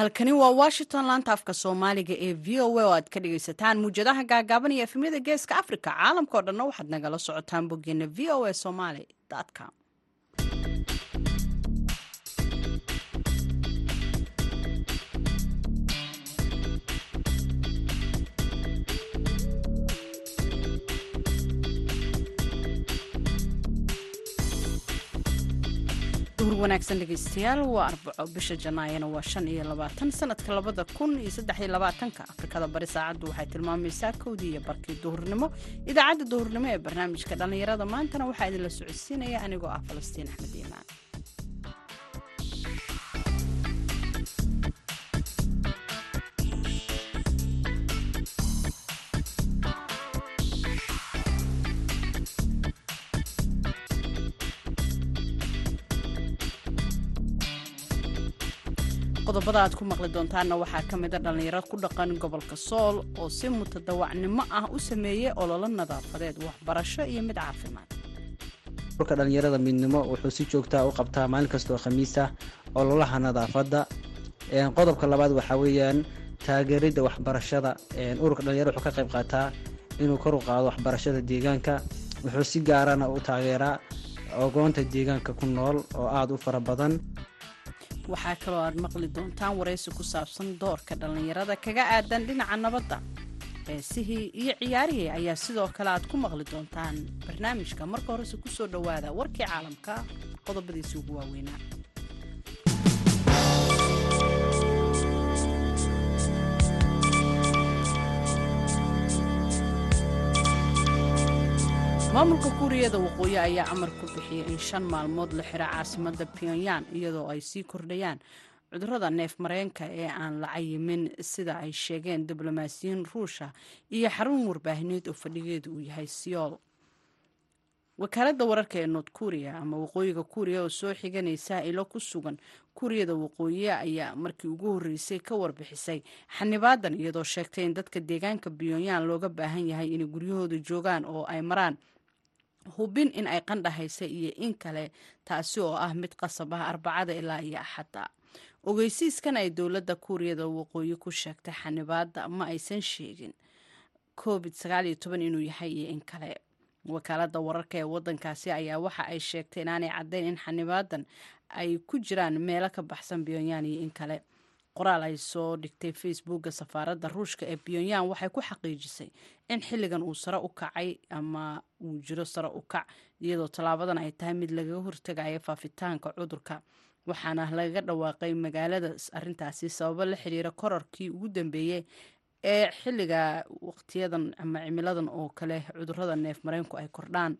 halkani waa washington laanta afka soomaaliga ee v o a oo aad ka dhagaysataan muwjadaha gaagaaban iyo efemyada geeska africa caalamkao dhanna waxaad nagala socotaan boggeena v o a somaly com duhur wanaagsan dhegaystayaal waa arbaco bisha janaayana waa shan iyo labaatan sanadka labada kun iyo saddex iyo labaatanka. Afrikada bari saacaddu waxay tilmaamaysaa kowdii iyo barkii duhurnimo. Idaacadda duhurnimo ee barnaamijka dhallinyarada maantana waxaa idinla socodsiinaya anigoo ah falastiin axmed iimaan qodobada aad ku maqli doontaanna waxaa ka mida dhallinyaro ku dhaqan gobolka sool oo si mutadawacnimo ah u sameeyey ololo nadaafadeed waxbarasho iyo mid caafimaad. Urka dhallinyarada midnimo wuxuu si joogtaa u qabtaa maalin kastoo khamiis ah ololaha nadaafadda. Qodobka labaad waxaa weeyaan taageeridda waxbarashada. Ururka dhalinyarada wuxuu ka qayb qaataa inuu kor u qaado waxbarashada deegaanka. Wuxuu si gaarana u taageeraa ogoonta deegaanka ku nool oo aada u fara badan waxaa kaloo aad maqli doontaan waraysi ku saabsan doorka dhallinyarada kaga aadan dhinaca nabadda. Heesihii iyo ciyaarihii ayaa sidoo kale aad ku maqli doontaan barnaamijka marka horese ku soo dhowaada warkii caalamka qodobadiisi ugu waaweynaa maamulka kuuriyada waqooyi ayaa amar ku bixiyey in shan maalmood la xiro caasimada pyongyang iyadoo ay sii kordhayaan cudurrada neef mareenka ee aan la cayimin sida ay sheegeen diblomaasiyiin ruusha iyo xarun warbaahineed oo fadhigeedu uu yahay siyool wakaaladda wararka ee nort kuriya ama waqooyiga kuuriya oo soo xiganaysa ilo ku sugan kuuriyada waqooyi ayaa markii ugu horreysay ka warbixisay xanibaadan iyadoo sheegtay in dadka deegaanka pyongyang looga baahan yahay inay guryahooda joogaan oo ay maraan hubin in ay qandhahaysa iyo in kale taasi oo ah mid qasab ah arbacada ilaa iyo axadda. Ogeysiiskan ay dowladda kuuriyada waqooyi ku sheegtay xanibaadda ma aysan sheegin covid inuu yahay iyo in kale. Wakaaladda wararka ee wadankaasi ayaa waxa ay sheegtay inaanay caddayn in xanibaadan ay ku jiraan meelo ka baxsan pyongyang iyo in kale qoraal ay soo dhigtay facebooka safaaradda ruushka ee pyongyang waxay ku xaqiijisay in xilligan uu sare u kacay ama uu jiro sare u kac iyadoo tallaabadan ay tahay mid lagaga hortegaya faafitaanka cudurka. Waxaana lagaga dhawaaqay magaalada arintaasi sababo la xiriira korarkii ugu dambeeyey ee xilliga waqtiyadan ama cimiladan oo kale cudurrada neef mareenku ay kordhaan.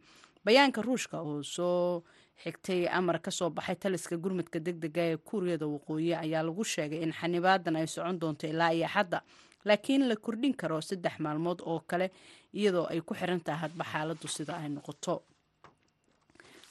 Bayaanka ruushka oo soo xigtay amar ka soo baxay taliska gurmadka deg dega ee kuuriyada waqooyi ayaa lagu sheegay in xanibaadan ay socon doonto ilaa iyo xadda laakiin la kordhin karo saddex maalmood oo kale iyadoo ay ku xiran tahay hadba xaaladdu sida ay noqoto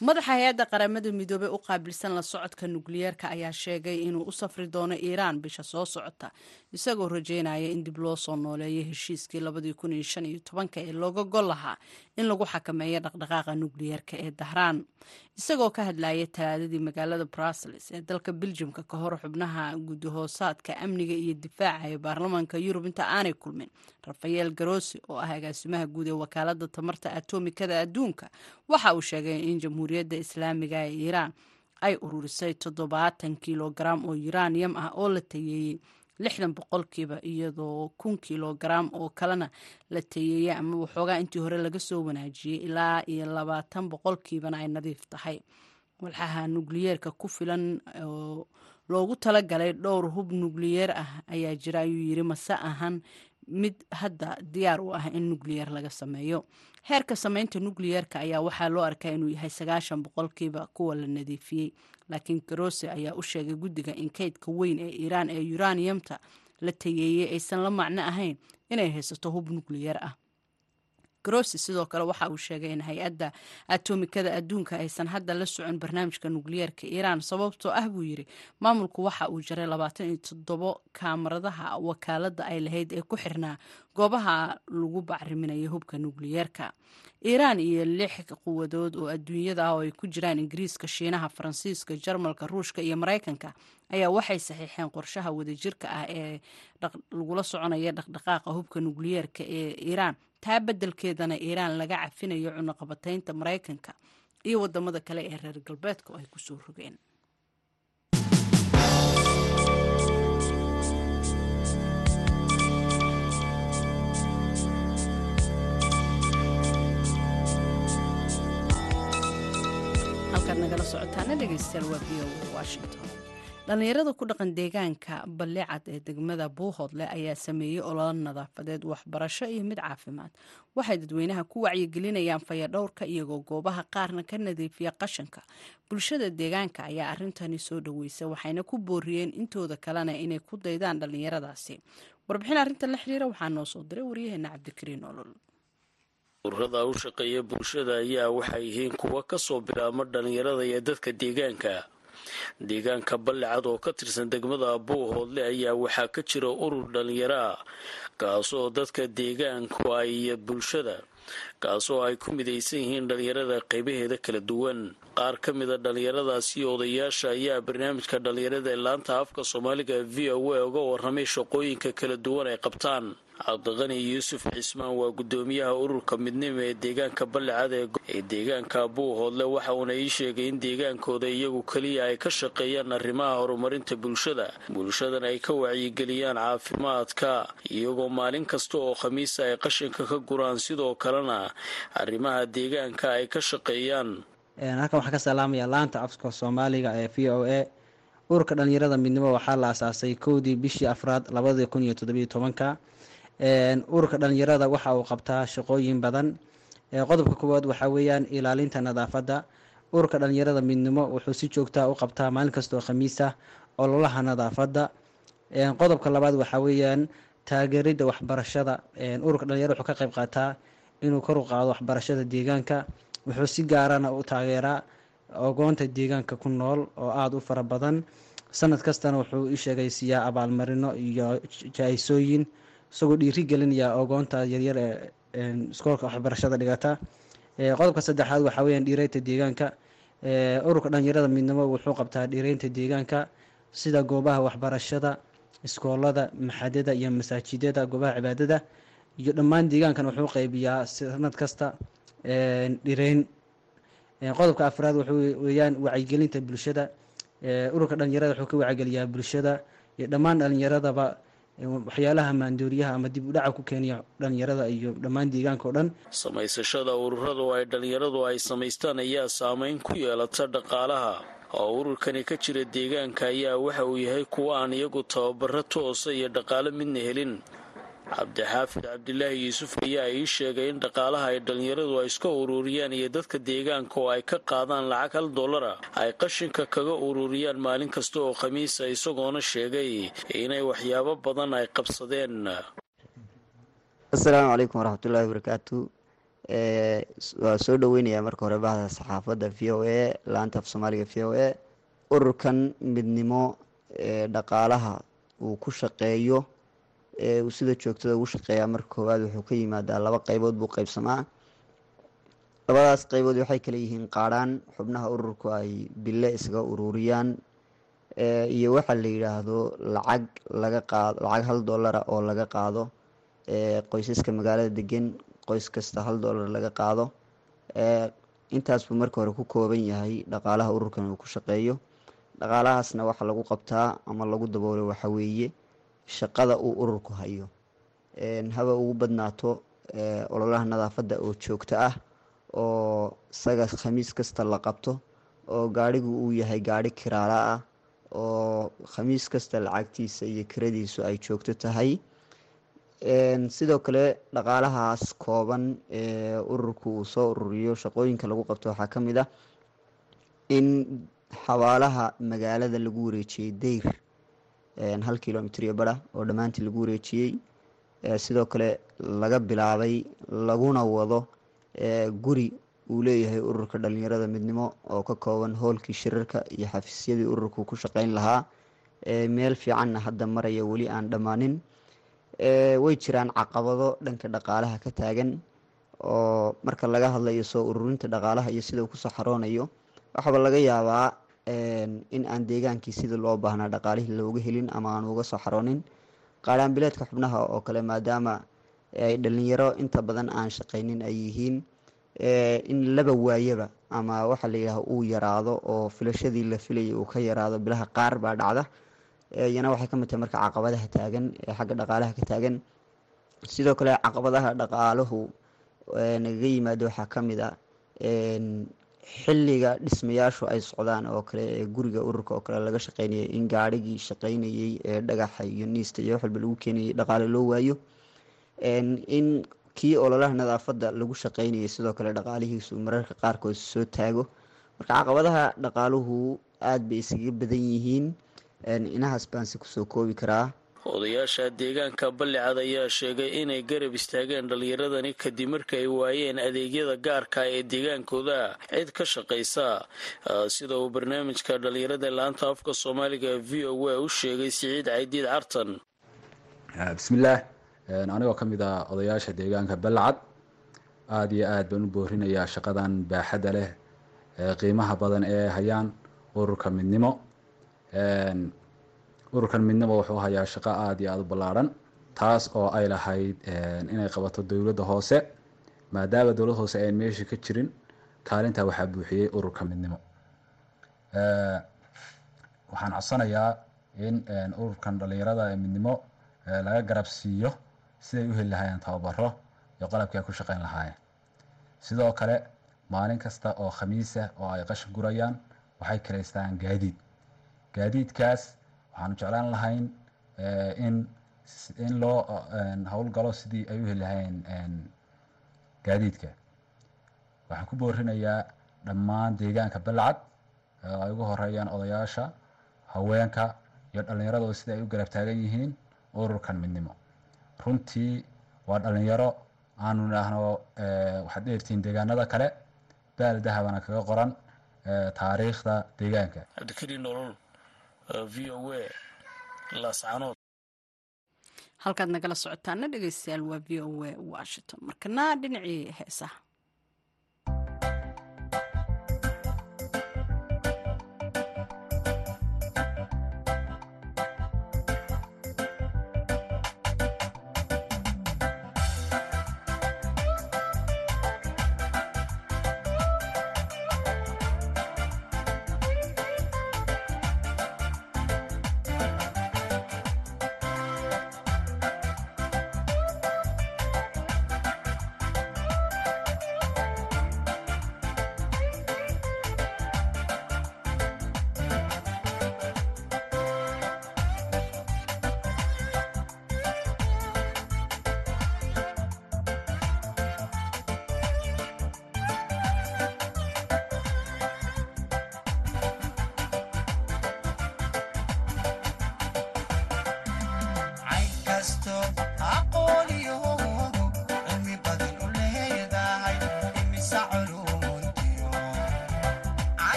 madaxa hay'adda qaramada midoobey u qaabilsan la socodka nukliyeerka ayaa sheegay inuu u safri doono iiraan bisha soo socota isagoo rajeynaya in dib loo soo nooleeyo heshiiskii ee looga gol lahaa in lagu xakameeyo dhaqdhaqaaqa nukliyeerka ee dahraan isagoo ka hadlayay talaadadii magaalada brussels ee dalka beljimka ka hor xubnaha gudahoosaadka amniga iyo difaaca ee baarlamaanka yurub inta aanay kulmin rafael garosi oo ah agaasimaha guud ee wakaalada tamarta atomikada adduunka waxa uu sheegay in jamhuuriyadda islaamiga ee iiraan ay ururisay toddobaatan kilogaram oo yuraniyam ah oo la tayeeyey lixdan boqolkiiba iyadoo kun kilogaram oo kalena la tayeeyey ama waxoogaa intii hore laga soo wanaajiyey ilaa iyo labaatan boqolkiibana ay nadiif tahay. Walxaha nukliyeerka ku filan oo loogu talagalay dhowr hub nukliyeer ah ayaa jira ayuu yiri mase ahan mid hadda diyaar u ah in nukliyeer laga sameeyo. Heerka sameynta nukliyeerka ayaa waxaa loo arkaa inuu yahay sagaashan boqolkiiba kuwa la nadiifiyey laakiin garose ayaa u sheegay guddiga in kaydka weyn ee iiraan ee yuraniyamta la tayeeyey aysan la macno ahayn inay haysato hub nukliyeer ah grossi sidoo kale waxa uu sheegay in hay'adda atomikada adduunka aysan hadda la socon barnaamijka nukliyeerka iiraan sababtoo ah buu yiri maamulku waxa uu jaray labaatan iyo toddobo kaamaradaha wakaaladda ay lahayd ee ku xirnaa goobaha lagu bacriminayo hubka nukliyeerka iiraan iyo lix quwadood oo adduunyada ah oo ay ku jiraan ingiriiska shiinaha faransiiska jarmalka ruushka iyo maraykanka ayaa waxay saxiixeen qorshaha wadajirka ah ee lagula soconaya dhaqdhaqaaqa hubka nukliyeerka ee iiraan taa beddelkeedana iiraan laga cafinayo cunuqabataynta maraykanka iyo waddamada kale ee reer galbeedka oo ay ku soo rogeen. Halkaad nagala socotaana dhegeystayaal waa v o washington dhallinyarada ku dhaqan deegaanka ballicad ee degmada buuhoodle ayaa sameeyey ololo nadaafadeed waxbarasho iyo mid caafimaad. Waxay dadweynaha ku wacyigelinayaan fayadhowrka iyagoo goobaha qaarna ka nadiifiya qashanka. Bulshada deegaanka ayaa arintani soo dhoweysa waxayna ku booriyeen intooda kalena inay ku daydaan dhallinyaradaasi. Warbixin arrintan la xiriira waxaa noo soo diray waryaheena cabdikariin olol ururada u shaqeeya bulshada ayaa waxay yihiin kuwa ka soo bilaabma dhallinyarada iyo dadka deegaanka deegaanka ballicad oo ka tirsan degmada buuhoodle ayaa waxaa ka jira urur dhallinyaro ah kaasoo dadka deegaanku ay bulshada kaasoo ay ku midaysan yihiin dhallinyarada qaybaheeda kala duwan. Qaar ka mida dhallinyaradaasi odayaasha ayaa barnaamijka dhallinyarada ee laanta afka soomaaliga v o a uga waramay shaqooyinka kala duwan ay qabtaan cabdiqani yuusuf cismaan waa guddoomiyaha ururka midnimo ee deegaanka ballicad ee deegaanka buuhoodle waxa uuna ii sheegay in deegaankooda iyagu keliya ay ka shaqeeyaan arrimaha horumarinta bulshada. Bulshadana ay ka wacyigeliyaan caafimaadka iyagoo maalin kasta oo khamiisa ay qashinka ka guraan sidoo kalena arrimaha deegaanka ay ka shaqeeyaan. Halkan waxaan ka salaamaya laanta afka soomaaliga ee v o a. Ururka dhalinyarada midnimo waxaa la asaasay kowdii bishii afraad labadii kun iyo toddobiyo tobanka ururka dhalinyarada waxa uu qabtaa shaqooyin badan. Qodobka koowaad waxaa weeyaan ilaalinta nadaafadda. Ururka dhalinyarada midnimo wuxuu si joogtaa u qabtaa maalin kastoo khamiisa ololaha nadaafadda. Qodobka labaad waxaa weeyaan taageerida waxbarashada. Ururka dhalinyarada wuxuu ka qayb qaataa inuu kor u qaado waxbarashada deegaanka. Wuxuu si gaarana u taageeraa ogoonta deegaanka ku nool oo aada u fara badan. Sanad kastana wuxuu i sheegaysiiyaa abaalmarino iyo jaa-isooyin isagoo dhiiri gelinaya ogoonta yaryar ee iskoolka waxbarashada dhigata. Qodobka saddexaad waxaa weyaan dhiireynta deegaanka. Ururka dhalinyarada midnimo wuxuu qabtaa dhiireynta deegaanka sida goobaha waxbarashada iskoolada maxadada iyo masaajidada goobaha cibaadada. Iyo dhammaan deegaankan wuxuu qeybiyaa sanad kasta dhireyn qodobka afraad wuxuu weyaan wacyigelinta bulshada. Ururka dhalinyarada wuxuu ka wacyigeliyaa bulshada. Iyo dhammaan dhalinyaradaba waxyaalaha maandooriyaha ama dib u dhaca ku keenaya dhalinyarada iyo dhammaan deegaanka o dhan. Samaysashada ururadu ay dhalinyaradu ay samaystaan ayaa saameyn ku yeelata dhaqaalaha. Oo ururkani ka jira deegaanka ayaa waxa uu yahay kuwa aan iyagu tababaro toosa iyo dhaqaalo midna helin cabdixaafid cabdilaahi yuusuf ayaa ii sheegay in dhaqaalaha ay dhalinyaradu ay iska ururiyaan iyo dadka deegaanka oo ay ka qaadaan lacag hal dollara ay qashinka kaga ururiyaan maalin kasta oo khamiisa isagoona sheegay inay waxyaabo badan ay qabsadeen. Assalaamu calaykum waraxmatullaahi wabarakaatu waa soo dhoweynayaa marka hore bahda saxaafadda v o a laanta af soomaaliga v o a. Ururkan midnimo ee dhaqaalaha uu ku shaqeeyo ee uu sida joogtada ugu shaqeeyaa marka koowaad wuxuu ka yimaadaa laba qeybood buu qeybsamaa labadaas qeybood waxay kala yihiin qaadhaan xubnaha ururku ay bille isaga ururiyaan iyo waxa la yidhaahdo lacag laga qaado lacag hal dollara oo laga qaado qoysaska magaalada degan qoys kasta hal dollar laga qaado. Intaas buu marka hore ku kooban yahay dhaqaalaha ururkan uu ku shaqeeyo. Dhaqaalahaasna waxa lagu qabtaa ama lagu daboolo waxa weeye shaqada uu ururku hayo. Haba ugu badnaato ololaha nadaafadda oo joogto ah oo isaga khamiis kasta la qabto oo gaadhigu uu yahay gaadhi kiraala ah oo khamiis kasta lacagtiisa iyo kiradiisu ay joogto tahay. Sidoo kale dhaqaalahaas kooban ee ururku uu soo ururiyo shaqooyinka lagu qabto waxaa ka mid ah in xabaalaha magaalada lagu wareejiyey deyr hal kilomitr iyo bara oo dhammaantii lagu wareejiyey. Sidoo kale laga bilaabay laguna wado guri uu leeyahay ururka dhalinyarada midnimo oo ka kooban hoolkii shirarka iyo xafiisyadii ururku ku shaqeyn lahaa. Meel fiicanna hadda maraya weli aan dhammaanin. Way jiraan caqabado dhanka dhaqaalaha ka taagan oo marka laga hadlayo soo ururinta dhaqaalaha iyo sida uu ku soo xaroonayo waxaaba laga yaabaa in aan deegaankii sidii loo baahnaa dhaqaalihii looga helin ama aan uga soo xaroonin. Qaadhaanbileedka xubnaha oo kale maadaama ay dhalinyaro inta badan aan shaqaynin ay yihiin in laba waayaba ama waxa layidhaah uu yaraado oo filashadii la filayay uu ka yaraado bilaha qaar baa dhacda. Iyana waxay ka mid tahay marka caqabadaha taagan ee xagga dhaqaalaha ka taagan. Sidoo kale caqabadaha dhaqaaluhu nagaga yimaado waxaa ka mid a xilliga dhismayaashu ay socdaan oo kale ee guriga ururka oo kale laga shaqeynayay in gaarigii shaqeynayay ee dhagaxa iyo niista iyo wax walba lagu keenayay dhaqaale loo waayo. In kii ololaha nadaafadda lagu shaqeynayay sidoo kale dhaqaalihiisu mararka qaarkood soo taago. Marka caqabadaha dhaqaaluhu aada bay isaga badan yihiin. Inahaas baan si ku soo koobi karaa odayaasha deegaanka ballicad ayaa sheegay inay garab istaageen dhallinyaradani kadib marka ay waayeen adeegyada gaarka ee deegaankooda cid ka shaqaysa. Sida uu barnaamijka dhallinyarada laanta afka soomaaliga v o a u sheegay siciid caydiid cartan bismillaah anigoo ka mid ah odayaasha deegaanka balacad aada iyo aad baan u boorinayaa shaqadan baaxadda leh qiimaha badan ee hayaan ururka midnimo ururkan midnimo wuxuu hayaa shaqo aada iyo aada u ballaarhan taas oo ay lahayd inay qabato dowladda hoose. Maadaama dowlad hoose ayn meesha ka jirin kaalintaa waxaa buuxiyey ururka midnimo. Waxaan codsanayaa in ururkan dhalinyarada ee midnimo laga garab siiyo siday u heli lahaayeen tababaro iyo qalabkii ay ku shaqeyn lahaayeen. Sidoo kale maalin kasta oo khamiisa oo ay qashin gurayaan waxay karaystaan gaadiid. Gaadiidkaas waxaanu jeclaan lahayn in in loo howlgalo sidii ay u heli lahayn gaadiidka. Waxaan ku boorinayaa dhammaan deegaanka balcad ay ugu horeeyaan odayaasha haweenka iyo dhallinyarado sida ay u garab taagan yihiin ururkan midnimo. Runtii waa dhallinyaro aanu idhaahno waxaad dheertihiin deegaanada kale baal dahabana kaga qoran taariikhda deegaanka. Cabdikariin nolol v o a laascanood halkaad nagala socotaana dhegeystayaal waa v o a washington. Markana dhinacii heesaha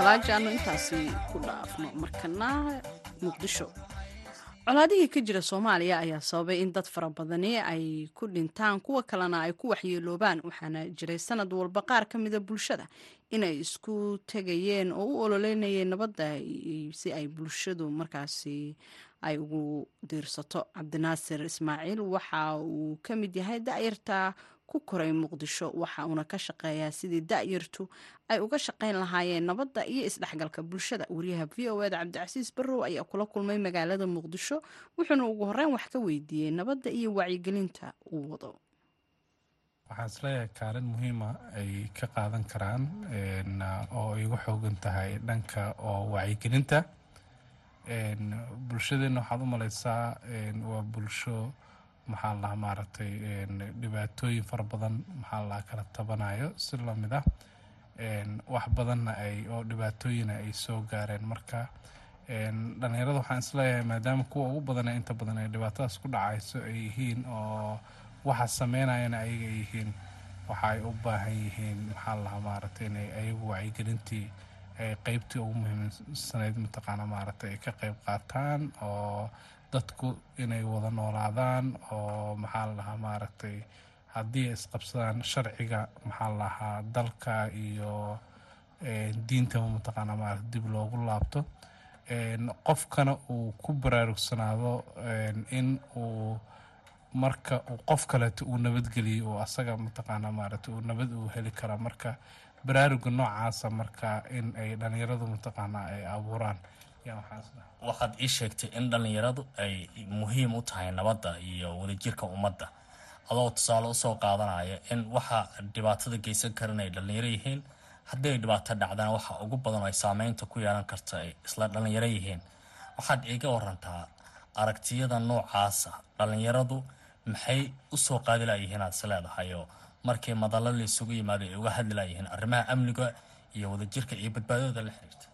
kalaaji aanu intaasi ku dhaafno markana muqdisho. Colaadihii ka jira soomaaliya ayaa sababay in dad fara badani ay ku dhintaan kuwa kalena ay ku waxyeeloobaan waxaana jiray sanad walba qaar ka mida bulshada inay isku tegayeen oo u ololeynayeen nabadda si ay bulshadu markaasi ay ugu diirsato cabdinaasir ismaaciil waxa uu ka mid yahay da'yarta ku koray muqdisho waxa uuna ka shaqeeyaa sidii da'yartu ay uga shaqayn lahaayeen nabadda iyo isdhexgalka bulshada. Wariyaha v o eda cabdicasiis barrow ayaa kula kulmay magaalada muqdisho wuxuuna ugu horeyn wax ka weydiiyey nabadda iyo wacyigelinta uu wado. Waxaan is leeyahay kaalin muhiima ay ka qaadan karaan oo ay uga xoogan tahay dhanka oo wacyigelinta. Bulshadeenna waxaad u maleysaa waa bulsho maxaa lahaa maaragtay dhibaatooyin fara badan maxaa lahaa kala tabanayo si la mid ah wax badanna ay oo dhibaatooyina ay soo gaareen. Marka dhalinyarada waxaan is leeyahay maadaama kuwa ugu badana inta badan ay dhibaatadaas ku dhacayso ay yihiin oo waxa sameynayana ayaga yihiin waxa ay u baahan yihiin maxaa lahaa maaragtay inay ayagu wacyigelintii qeybtii ugu muhiimsanayd mataqaana maaragtay ay ka qeyb qaataan oo dadku inay wada noolaadaan oo maxaa la lahaa maaragtay haddii ay isqabsadaan sharciga maxaa la lahaa dalka iyo diintaba mataqaana maarata dib loogu laabto. Qofkana uu ku baraarugsanaado in uu marka qof kaleeto uu nabadgeliyo oo asaga mataqaana maarata uu nabad uu heli kara marka baraaruga noocaasa marka in ay dhalinyaradu mataqaana ay abuuraan. Waxaad ii sheegtay in dhallinyaradu ay muhiim u tahay nabadda iyo wadajirka ummadda. Adoo tusaale u soo qaadanaya in waxa dhibaatada geysan karan ay dhallinyaro yihiin haddii ay dhibaato dhacdaan waxa ugu badan ay saameynta ku yeelan karta ay isla dhallinyaro yihiin. Waxaad iiga warantaa aragtiyada noocaasa. Dhallinyaradu maxay u soo qaadi layihiin aad is leedahayoo markii madallo la isugu yimaado ay uga hadli layihiin arrimaha amniga iyo wadajirka iyo badbaadooda la xiriirta.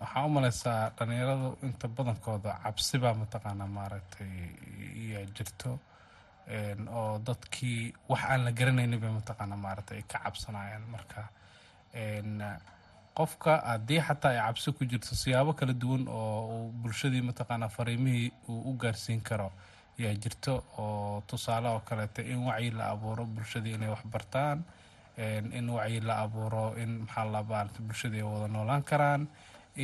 Waxaa u maleysaa dhalinyaradu inta badankooda cabsibaa mataqaana maaragtay yaa jirto oo dadkii wax aan la garanaynin bay mataqaana maaragtay ay ka cabsanayaan marka qofka haddii xataa ay cabsi ku jirto siyaabo kala duwan oo uu bulshadii mataqaana fariimihii uu u gaarsiin karo yaa jirto oo tusaale oo kaleeto in wacyi la abuuro bulshadii inay wax bartaan in wacyi la abuuro in maxaa la maarata bulshadii ay wada noolaan karaan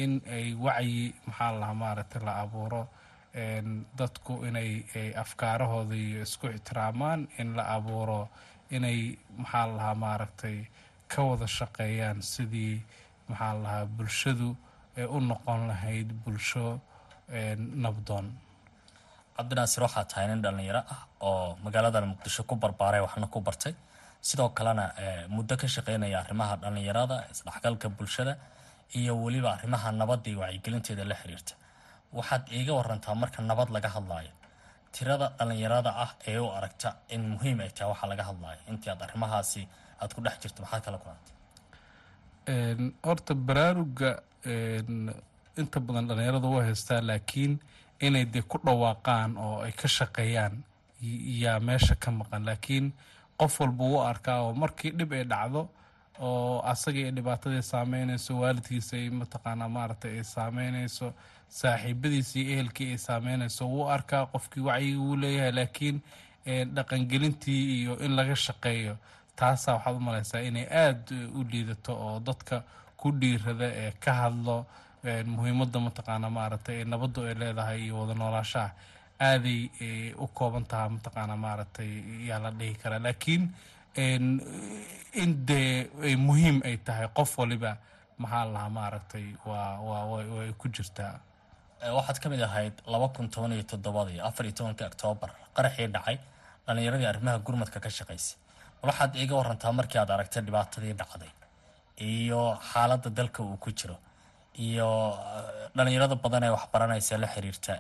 in ay wacyi maxaa la maaragtay la abuuro dadku inay afkaarahooda isku ixtiraamaan in la abuuro inay maxaa lahaa maaragtay ka wada shaqeeyaan sidii maxaa lahaa bulshadu ee u noqon lahayd bulsho nabdoon cabdinaasir waxaa tahay nin dhallinyaro ah oo magaaladan muqdisho ku barbaaray waxna ku bartay. Sidoo kalena muddo ka shaqeynaya arrimaha dhallinyarada isdhexgalka bulshada iyo weliba arrimaha nabadda iyo wacyigelinteeda la xiriirta. Waxaad iiga warantaa marka nabad laga hadlaayo. Tirada dhallinyarada ah ee u aragta in muhiim ay tahay waxaa laga hadlaayo. Intii aad arrimahaasi aad ku dhex jirto maxaad kala kulantay horta baraaruga inta badan dhallinyarada waa haystaa laakiin inay dee ku dhawaaqaan oo ay ka shaqeeyaan yaa meesha ka maqan. Laakiin qof walba wuu arkaa oo markii dhib ay dhacdo oo asaga ay dhibaatadii saameynayso waalidkiisa ay mataqaanaa maaragtay ay saameynayso saaxiibadiisa iyo ehelkii ay saameynayso wuu arkaa qofkii wacyiga wuu leeyahay. Laakiin dhaqangelintii iyo in laga shaqeeyo taasaa waxaad u malaysaa inay aada u liidato oo dadka ku dhiirada ee ka hadlo muhiimadda mataqaana maaragtay nabaddu ay leedahay iyo wada noolaashaha aaday u kooban tahaa mataqaana maaragtay yaa la dhihi karaa. Laakiin in dee ay muhiim ay tahay qof waliba maxaa lahaa maaragtay waa waa way ku jirtaa. Waxaad ka mid ahayd laba kun toban iyo toddobadii afar iyo tobankii oktoobar qaraxii dhacay dhallinyaradii arrimaha gurmadka ka shaqaysay. Waxaad iiga warantaa markii aad aragtay dhibaatadii dhacday iyo xaaladda dalka uu ku jiro iyo dhallinyarada badan ee waxbaranaysa la xiriirta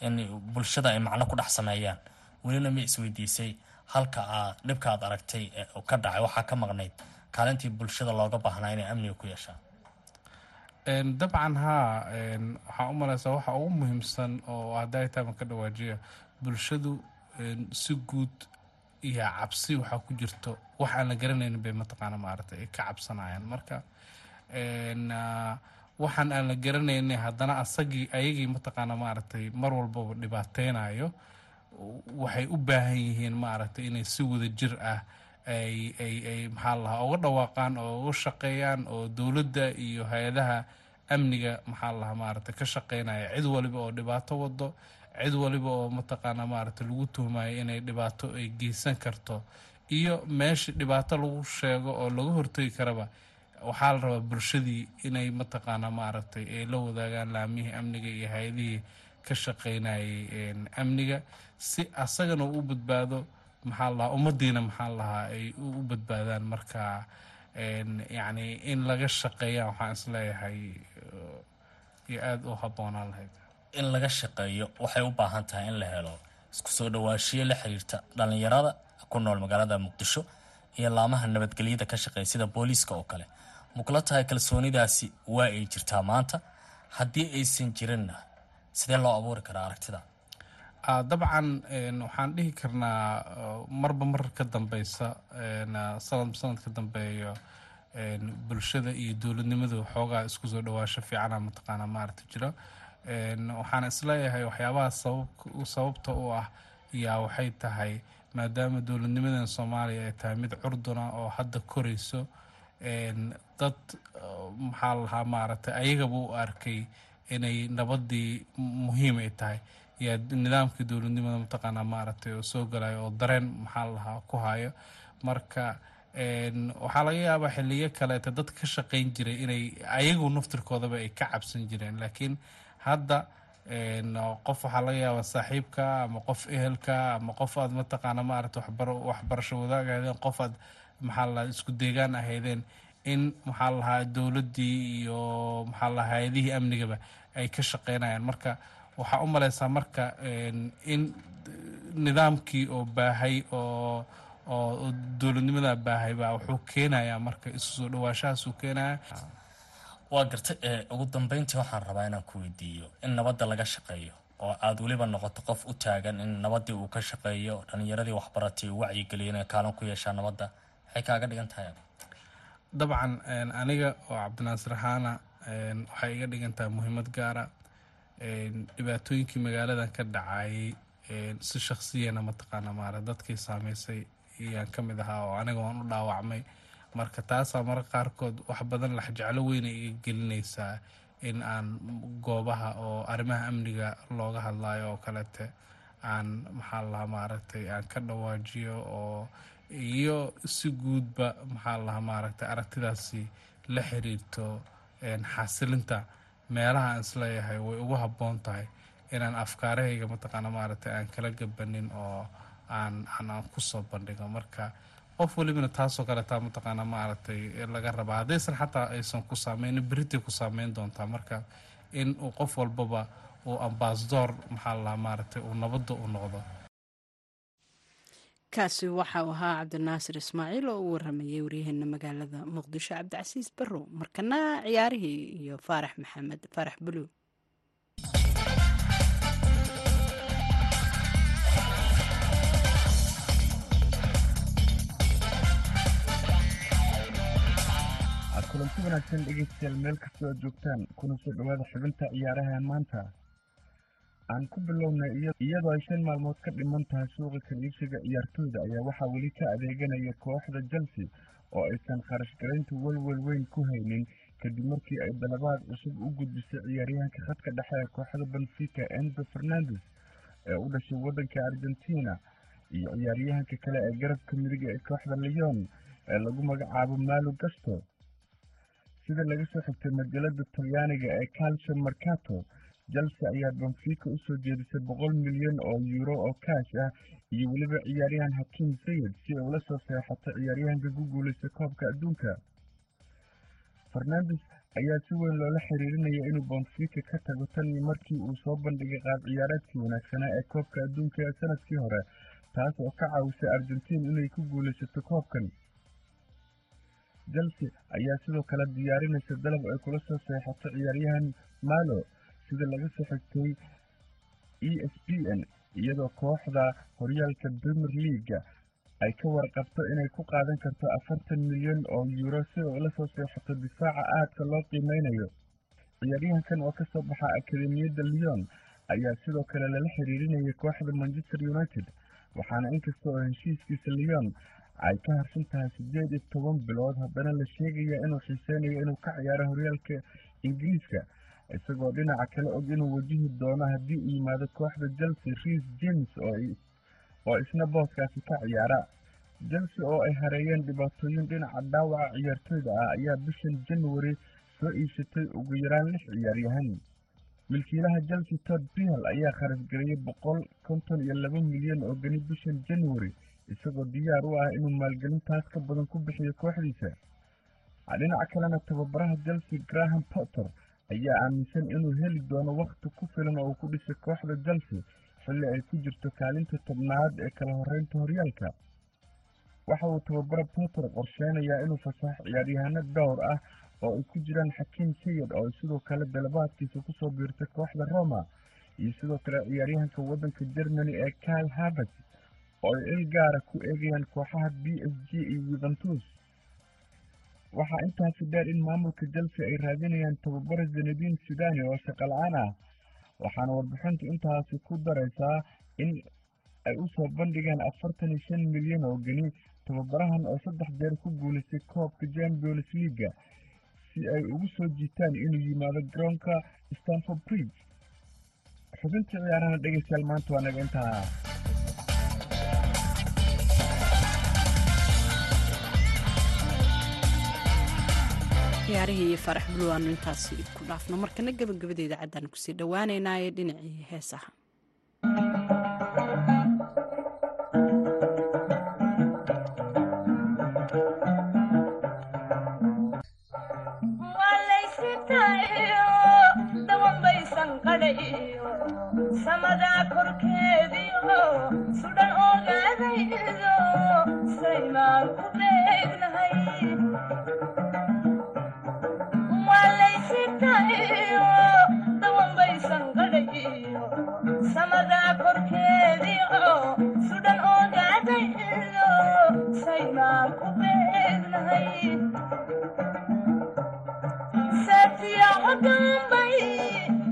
in bulshada ay macno ku dhex sameeyaan. Welina ma isweydiisay halka aad dhibka aad aragtay ka dhacay. Waxaa ka maqnayd kaalintii bulshada looga baahnaa inay amniga ku yeeshaan. Dabcan haa waxaa u maleysaa waxa ugu muhiimsan oo hadday taama ka dhawaajiya bulshadu si guud iyo cabsi waxaa ku jirto. Wax aan la garanaynin bay mataqaana maaragtay ay ka cabsanayaan. Marka waxaan aan la garanaynin haddana asagii ayagii mataqaana maaragtay mar walbaba dhibaateynayo waxay u baahan yihiin maaragtay inay si wada jir ah ay ay ay maxaa lahaa uga dhawaaqaan oo uga shaqeeyaan oo dowladda iyo hay'adaha amniga maxaa lahaa maaragtay ka shaqeynaya. Cid waliba oo dhibaato wado cid waliba oo mataqaana maaragtay lagu tuhmayo inay dhibaato ay geysan karto. Iyo meesha dhibaato lagu sheego oo laga hortegi karaba waxaa la rabaa bulshadii inay mataqaana maaragtay ay la wadaagaan laamihii amniga iyo hay'adihii ka shaqeynayay amniga. Si asagana u badbaado maxaa lahaa ummadiina maxaa lahaa ay u badbaadaan marka yacni in laga shaqeeyaan waxaan is leeyahay iyo aada u habboonaan lahayd. In laga shaqeeyo waxay u baahan tahay in la helo isku soo dhawaashiyo la xiriirta dhallinyarada ku nool magaalada muqdisho iyo laamaha nabadgelyada ka shaqeeya sida booliiska oo kale mukula tahay kalsoonidaasi waa ay jirtaa maanta haddii aysan jirinna sidee loo abuuri karaa aragtida? Dabcan waxaan dhihi karnaa marba mar ka dambeysa sanad sanad ka dambeeyo bulshada iyo dowladnimadu xoogaa isku soo dhawaasho fiicana mataqaana maaragta jiro. Waxaan is leeyahay waxyaabaha sababta u ah yaa waxay tahay maadaama dowladnimadan soomaaliya ay tahay mid curduna oo hadda korayso dad maxaa lahaa maaragtay ayagaba u arkay inay nabadii muhiim ay tahay. Yaa nidaamkii dowladnimada mataqaanaa maaragtay oo soo galayo oo dareen maxaa lahaa ku hayo marka waxaa laga yaabaa xiliyo kaleeta dad ka shaqeyn jiray inay ayagu naftirkoodaba ay ka cabsan jireen. Laakiin hadda qof waxaa laga yaabaa saaxiibka ama qof ehelka ama qof aad mataqaana maarata waxbarasho wadaag ahaydeen qof aad maxaa lahaa isku deegaan ahaydeen in maxaa lahaa dowladdii iyo maxaa lahaa hay'adihii amnigaba ay ka shaqeynayaan. Marka waxaa u maleysaa marka in nidaamkii oo baahay oo oo dowladnimada baahay baa wuxuu keenayaa marka isu soo dhawaashahaas uu keenaya waa gartay ugu dambeyntii waxaan rabaa inaan ku weydiiyo in nabadda laga shaqeeyo oo aada weliba noqoto qof u taagan in nabaddii uu ka shaqeeyo dhalinyaradii waxbaratay uu wacyigeliyo inay kaalin ku yeeshaa nabadda waxay kaaga dhigan tahay dabcan aniga oo cabdinaasir ahaana waxay iga dhigan tahay muhiimad gaara. Dhibaatooyinkii magaaladan ka dhacayay si shaksiyana mataqaana maara dadkii saameysay iyaan ka mid ahaa oo aniga waan u dhaawacmay. Marka taasaa mararka qaarkood wax badan laxjeclo weyna iga gelinaysaa in aan goobaha oo arrimaha amniga looga hadlayo oo kalete aan maxaa lahaa maaragtay aan ka dhawaajiyo oo iyo si guudba maxaa lahaa maaragtay aragtidaasi la xiriirto xasilinta meelaha aan is leeyahay way ugu habboon tahay inaan afkaarahayga mataqaana maaragtay aan kala gabanin oo aan aan aan ku soo bandhigo. Marka qof walibana taasoo kaletaa mataqaana maaragtay laga rabaa. Haddaysan xataa aysan ku saameynin beritay ku saameyn doontaa. Marka in uu qof walbaba uu ambasador maxaa lahaa maaragtay uu nabadda u noqdo kaasi waxau ahaa cabdinaasir ismaaciil oo u waramayay waryaheena magaalada muqdisho cabdicasiis barrow. Markana ciyaarihii iyo faarax maxamed faarax buluw kulanti wanaagsan dhegeystayaal meel kastoo aad joogtaan kuna soo dhowaada xubinta ciyaaraha maanta aan ku bilownay iyadoo ay shan maalmood ka dhiman tahay suuqa kaliibsiga ciyaartooyda ayaa waxaa weli ka adeeganaya kooxda chelsea oo aysan kharash garaynta welwel weyn ku haynin. Kadib markii ay dalabaad cusub u gudbisay ciyaaryahanka khadka dhexe ee kooxda benfica enzo fernandes ee u dhashay waddanka argentina iyo ciyaaryahanka kale ee garabka midiga ee kooxda leon ee lagu magacaabo malo gasto sida laga soo xigtay majalada talyaaniga ee calcio marcato chelsea ayaa benfica u soo jeedisay boqol milyan oo yuuro oo kaash ah iyo weliba ciyaaryahan hakiim sayid si ay ula soo seexato ciyaaryahanka ku guulaysta koobka adduunka fernandes ayaa si weyn loola xiriirinaya inuu benfica ka tago tan iyo markii uu soo bandhigay qaab ciyaareedkii wanaagsanaa ee koobka adduunka ee sannadkii hore taas oo ka caawisay argentiin inay ku guulaysato koobkan chelsea ayaa sidoo kale diyaarinaysa dalab ay kula soo seexato ciyaaryahan malo sida laga soo xigtay e s b n iyadoo kooxda horyaalka premier leaga ay ka warqabto inay ku qaadan karto afartan milyan oo yuuro si ay ula soo seexato difaaca aadka loo qiimeynayo. Ciyaaryahankan oo ka soo baxa akademiyadda leon ayaa sidoo kale lala xiriirinayay kooxda manchester united waxaana inkasta oo heshiiskiisa leon ay ka harsan tahay siddeed iyo toban bilood haddana la sheegaya inuu xiiseynayo inuu ka ciyaaro horyaalka ingiriiska isagoo dhinaca kale og inuu wajihi doono haddii uu yimaado kooxda chelsea reis james oo isna booskaasi ka ciyaara. Chelsea oo ay hareeyeen dhibaatooyin dhinaca dhaawaca ciyaartooyda ah ayaa bishan january soo iibsatay ugu yaraan lix ciyaaryahan. Milkiilaha chelsea tod bial ayaa kharasgareeyey boqol konton iyo laba milyan oo geni bishan january isagoo diyaar u ah inuu maalgelintaas ka badan ku bixiyo kooxdiisa. Dhinaca kalena tababaraha chelsea graham potter ayaa aaminsan inuu heli doono wakhti ku filan oo uu ku dhisay kooxda chelsea xilli ay ku jirto kaalinta tobnaad ee kala horeynta horyaalka. Waxa uu tababara potter qorsheynayaa inuu fasaxo ciyaaryahaano dhowr ah oo ay ku jiraan xakiim sayid oo sidoo kale dalabaadkiisa ku soo biirtay kooxda roma iyo sidoo kale ciyaaryahanka waddanka germany ee kyle havert oo ay il gaara ku eegayaan kooxaha b s g iyo yuventus waxaa intaasi dheer in maamulka chelsea ay raadinayaan tababara zenedin sidani oo shaqo ah waxaana warbixintu intaasi ku daraysaa in ay u soo bandhigeen afartan iyo shan milyan oo geni tababarahan oo saddex jeer ku guulaystay koobka champions leaga si ay ugu soo jiitaan inuu yimaado garoonka stanford bridge. Xubintii ciyaaraha dhegeystayaal maanta waa naga intaa ciyaarihii iyo faarax bulu aanu intaasi ku dhaafno. Markana gebagabada idaacaddaanu ku sii dhowaaneynaaye dhinacii heesaha saatiyaco dambay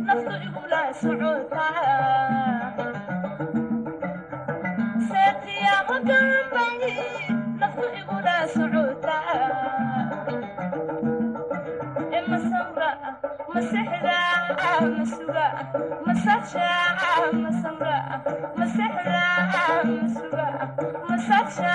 naftu igula socotasaatiyaco dambay naftu igula socotaa masamra masexda masuga masaja masamra masexda masuga masaja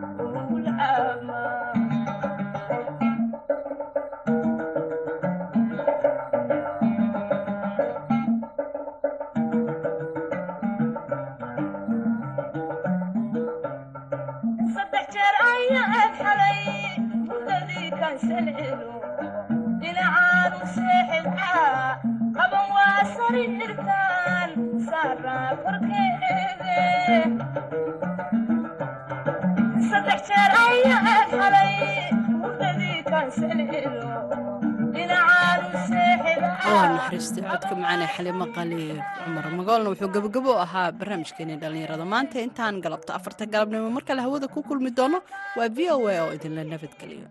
codka macaane xalimo qaliif cumar magoolna wuxuu gabogabo ahaa barnaamijkeeni dhallinyarada maanta intaan galabto afarta galabnimo mar kale hawada ku kulmi doono waa v o a oo idinla nabadgeliyo